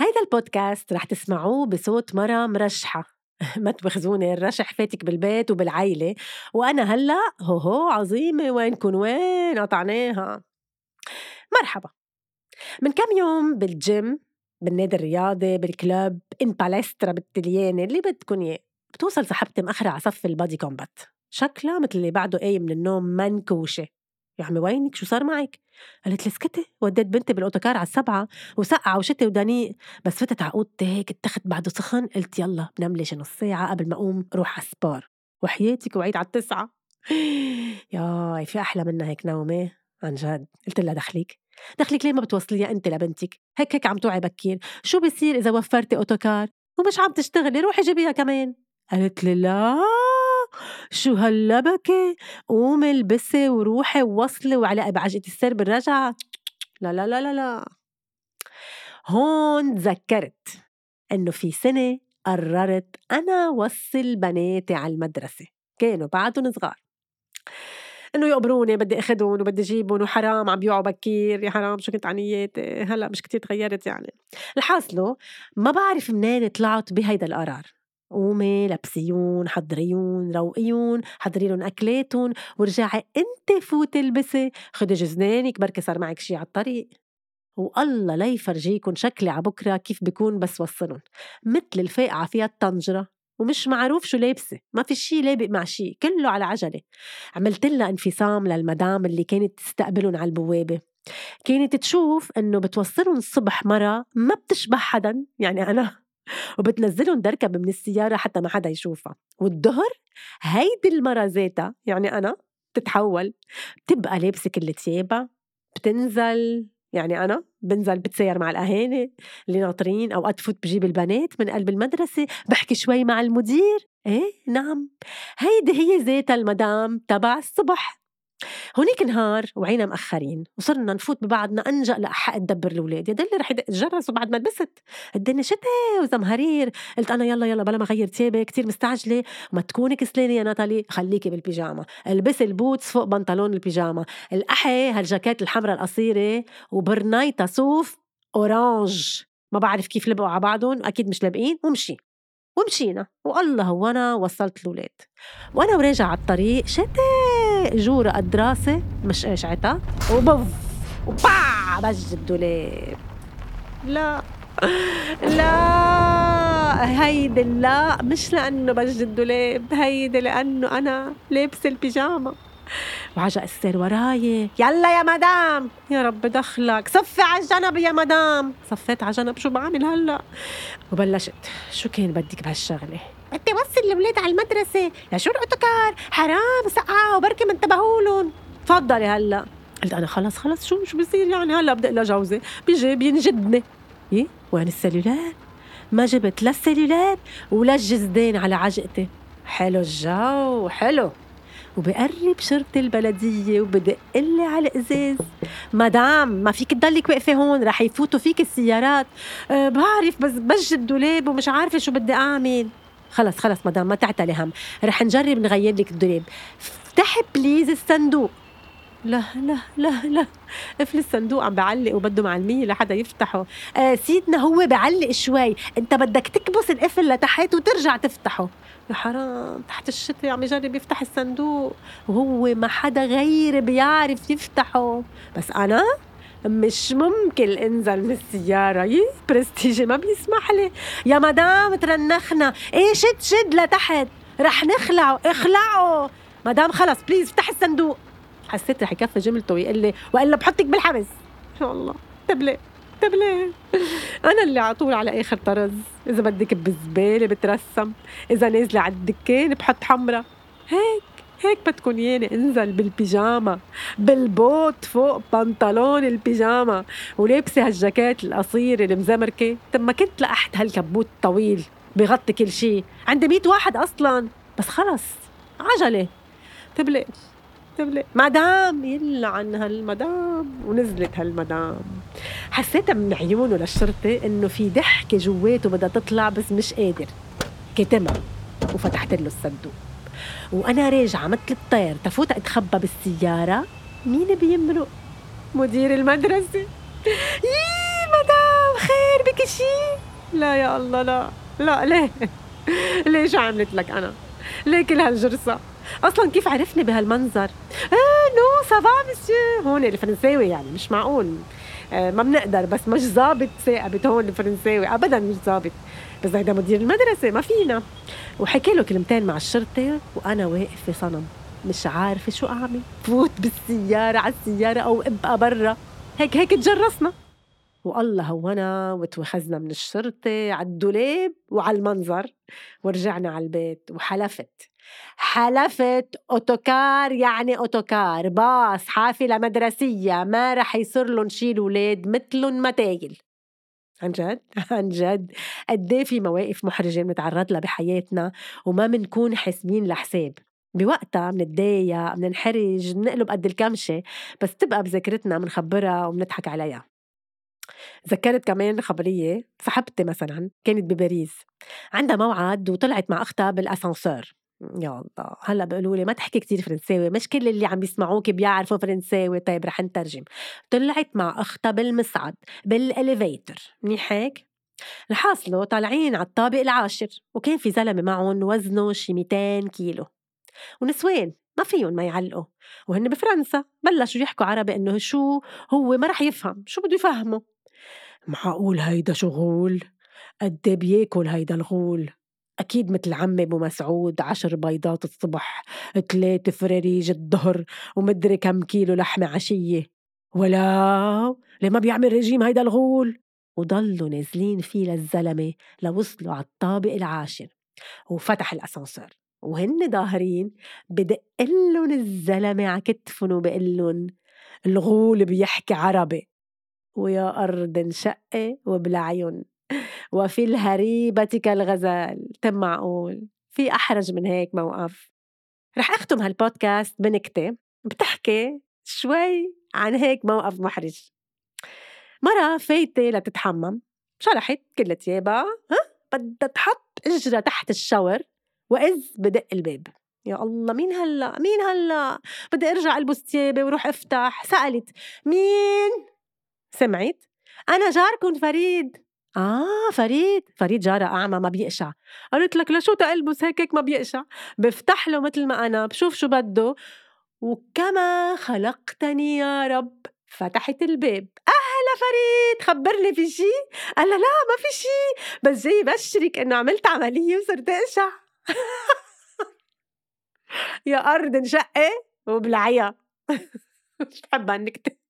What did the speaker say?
هيدا البودكاست رح تسمعوه بصوت مرة مرشحة. ما تواخذوني الرشح فاتك بالبيت وبالعيلة. وأنا هلأ هو هو عظيمة. وينكن وين قطعناها؟ مرحبا. من كم يوم بالجيم بالنادي الرياضي بال club in palestra بالتليانة اللي بدكن إياه بتوصل صاحبتي مأخرة على صف ال body combat. شكلها مثل اللي بعده قايم من النوم منكوشة. يا عمي وينك؟ شو صار معك؟ قالت لي اسكتي وديت بنتي بالأوتوكار على السبعة وسقعة وشتي ودنيء بس فتت على اوضتي هيك اتخت بعده سخن قلت يلا بنام لي نص ساعة قبل ما أقوم روح على السبار. وحياتك وعيد على التسعة. ياي في أحلى منها هيك نومة عن جد. قلت لها دخليك دخلك ليه ما بتوصليها أنت لبنتك؟ هيك هيك عم توعي بكير. شو بيصير إذا وفرتي أوتوكار؟ ومش عم تشتغلي روحي جيبيها كمان. قالت لي لا. شو هاللبكة؟ قومي البسي وروحي ووصلي وعلى بعجقة السير بالرجعة. لا لا لا لا لا. هون تذكرت إنه في سنة قررت أنا وصل بناتي على المدرسة. كانوا بعدهم صغار. إنه يقبروني بدي اخذهم وبدي أجيبهم وحرام عم بيوعوا بكير يا حرام شو كنت عنياتي هلأ مش كتير تغيرت يعني. الحاصلة ما بعرف منين طلعت بهيدا القرار. قومي لبسيون حضريون روقيون حضري لهم أكلاتهم ورجعي أنت فوتي البسي خدي جزنانك بركي صار معك شي على الطريق والله لا يفرجيكم شكلي على بكرة كيف بكون بس وصلهم مثل الفاقعة فيها الطنجرة ومش معروف شو لابسة. ما في شي لابق مع شي كله على عجلة. عملت لها انفصام للمدام اللي كانت تستقبلهم على البوابة. كانت تشوف إنه بتوصلهم الصبح مرة ما بتشبه حدا. يعني أنا وبتنزلهم دركب من السيارة حتى ما حدا يشوفها والظهر هيدي المرة ذاتها يعني أنا بتتحول بتبقى لابسة كل ثيابها بتنزل يعني أنا بنزل بتسير مع الأهالي اللي ناطرين أوقات فوت بجيب البنات من قلب المدرسة بحكي شوي مع المدير. إيه نعم. هيدي هي ذاتها المدام تبع الصبح. هونيك نهار وعينا مأخرين وصرنا نفوت ببعضنا أنجأ لأحق تدبر الأولاد. يا دلي رح يدق الجرس وبعد ما لبست الدنيا شتاء وزمهرير قلت أنا يلا يلا بلا ما غير تيابي كتير مستعجلة. وما تكوني كسلانة يا ناتالي خليكي بالبيجاما البسي البوتس فوق بنطلون البيجاما الأحي هالجاكيت الحمراء القصيرة وبرنايتا صوف أورانج. ما بعرف كيف لبقوا على بعضهم أكيد مش لابقين. ومشي. ومشينا. والله وأنا وصلت الولاد وأنا وراجع على الطريق شتاء. جورة الدراسة مش قشعتها وبف وبا بج الدولاب. لا لا هيدي لا مش لأنه بج الدولاب هيدي لأنه أنا لابسة البيجاما وعجق السير وراي. يلا يا مدام. يا رب دخلك. صفي على الجنب يا مدام. صفيت على جنب شو بعمل هلا؟ وبلشت. شو كان بدك بهالشغلة؟ بدي وصل الاولاد على المدرسة. يا شو الأوتوكار؟ حرام. سقعة وبركي ما انتبهوا لهم. تفضلي هلا. قلت أنا خلص خلص. شو شو بصير يعني؟ هلا بدي أقول لجوزي. بيجي بينجدني. إيه؟ وين السلولار ما جبت لا السلولار ولا الجزدان على عجقتي. حلو الجو. حلو. وبقرب شرطة البلدية وبدق لي على الإزاز. مدام ما فيك تضلك واقفة هون رح يفوتوا فيك السيارات. أه بعرف بس بج الدولاب ومش عارفة شو بدي أعمل. خلص خلص مدام ما تعتلي هم رح نجرب نغير لك الدولاب. افتحي بليز الصندوق. لا لا لا لا. قفل الصندوق عم بعلق وبده معلمية لحدا يفتحه. آه سيدنا هو بعلق شوي. انت بدك تكبس القفل لتحت وترجع تفتحه. يا حرام تحت الشتاء عم يجرب يفتح الصندوق. وهو ما حدا غيري بيعرف يفتحه. بس أنا مش ممكن انزل من السيارة. يي برستيجي ما بيسمح لي. يا مدام ترنخنا. إيه شد شد لتحت. رح نخلعه. اخلعه. مدام خلص please افتح الصندوق. حسيت رح يكفي جملته ويقول لي والا بحطك بالحبس. يا الله. طب ليه؟ طب ليه؟ أنا اللي على طول على آخر طرز، إذا بدك بالزبالة بترسم، إذا نازلة على الدكان بحط حمرة، هيك هيك بدكن ياني انزل بالبيجاما بال boot فوق بنطلون البيجاما ولابسة هالجاكيت القصير المزمركه طب ما كنت لقحت هالكبوت الطويل بغطي كل شيء عندي ميت واحد أصلا. بس خلص. عجلة. طب ليه طب مدام يلا عن هالمدام. ونزلت هالمدام. حسيت من عيونه للشرطة إنه في ضحكة جواته بدها تطلع بس مش قادر. كتمها وفتحت له الصندوق. وأنا راجعة مثل الطير تفوت أتخبى بالسيارة. مين بيمرق؟ مدير المدرسة. يي مدام خير بك شيء لا يا الله لا لا ليه؟ ليش عملت لك أنا؟ ليه كل هالجرصه أصلا كيف عرفني بهالمنظر؟ آه non ça va monsieur هون الفرنساوي يعني مش معقول. آه ما بنقدر بس مش ظابط ساقبت هون الفرنساوي. ابدا مش ظابط. بس هيدا مدير المدرسة ما فينا. وحكي له كلمتين مع الشرطة وأنا واقف في صنم. مش عارفة شو أعمل. فوت بالسيارة على السيارة أو ابقى برا. هيك هيك تجرسنا. والله هونا وتوخزنا من الشرطة على الدولاب وعلى المنظر ورجعنا على البيت وحلفت. حلفت أوتوكار يعني أوتوكار باص حافلة مدرسية ما رح يصير لهم شيل ولاد مثلهم متايل. عن جد؟ عن جد. قد إيه في مواقف محرجة بنتعرض لها بحياتنا وما بنكون حاسبين لحساب. بوقتها منتضايق مننحرج بنقلب قد الكمشة بس تبقى بذاكرتنا منخبرها ومنضحك عليها. ذكرت كمان خبرية صاحبتي مثلا كانت بباريس عندها موعد وطلعت مع أختها بالأسانسور يا الله هلأ بيقولوا لي ما تحكي كتير فرنساوي مش كل اللي عم بيسمعوك بيعرفوا فرنساوي. طيب رح نترجم. طلعت مع أختها بالمصعد بالإليفيتر. منيح هيك؟ الحاصلة طالعين على الطابق العاشر وكان في زلمة معهم وزنه شي 200 كيلو. ونسوان ما فيهم ما يعلقوا. وهن بفرنسا بلشوا يحكوا عربي إنه شو هو ما رح يفهم شو بده يفهمه؟ معقول هيدا شغول؟ قد إيه بياكل هيدا الغول؟ أكيد مثل عمي أبو مسعود عشر بيضات الصبح ثلاثة فراريج الظهر ومدري كم كيلو لحمة عشية. ولا ليه ما بيعمل رجيم هيدا الغول؟ وضلوا نازلين فيه للزلمة لوصلوا على الطابق العاشر. وفتح الأسانسور وهن ظاهرين بدق لهم الزلمة على كتفن وبقول الغول بيحكي عربي. ويا أرض انشقي وبالعيون وفي الهريبة كالغزال تم معقول. في أحرج من هيك موقف. رح أختم هالبودكاست بنكتة بتحكي شوي عن هيك موقف محرج. مرة فايتة لتتحمم. شرحت كل ثيابها ها؟ بدها تحط اجرة تحت الشاور وإذ بدق الباب. يا الله مين هلأ؟ مين هلأ؟ بدي أرجع ألبس ثيابي وروح أفتح. سألت مين؟ سمعت؟ أنا جاركم فريد. آه فريد. فريد جارة أعمى ما بيقشع. قلت لك لشو تقلبس هيك ما بيقشع. بفتح له مثل ما أنا بشوف شو بده. وكما خلقتني يا رب فتحت الباب. أهلا فريد خبرني في شي؟ قال لا ما في شي. بس جاي بشرك إنه عملت عملية وصرت أقشع. يا أرض انشقي وبلعيها مش بحب هالنكتة.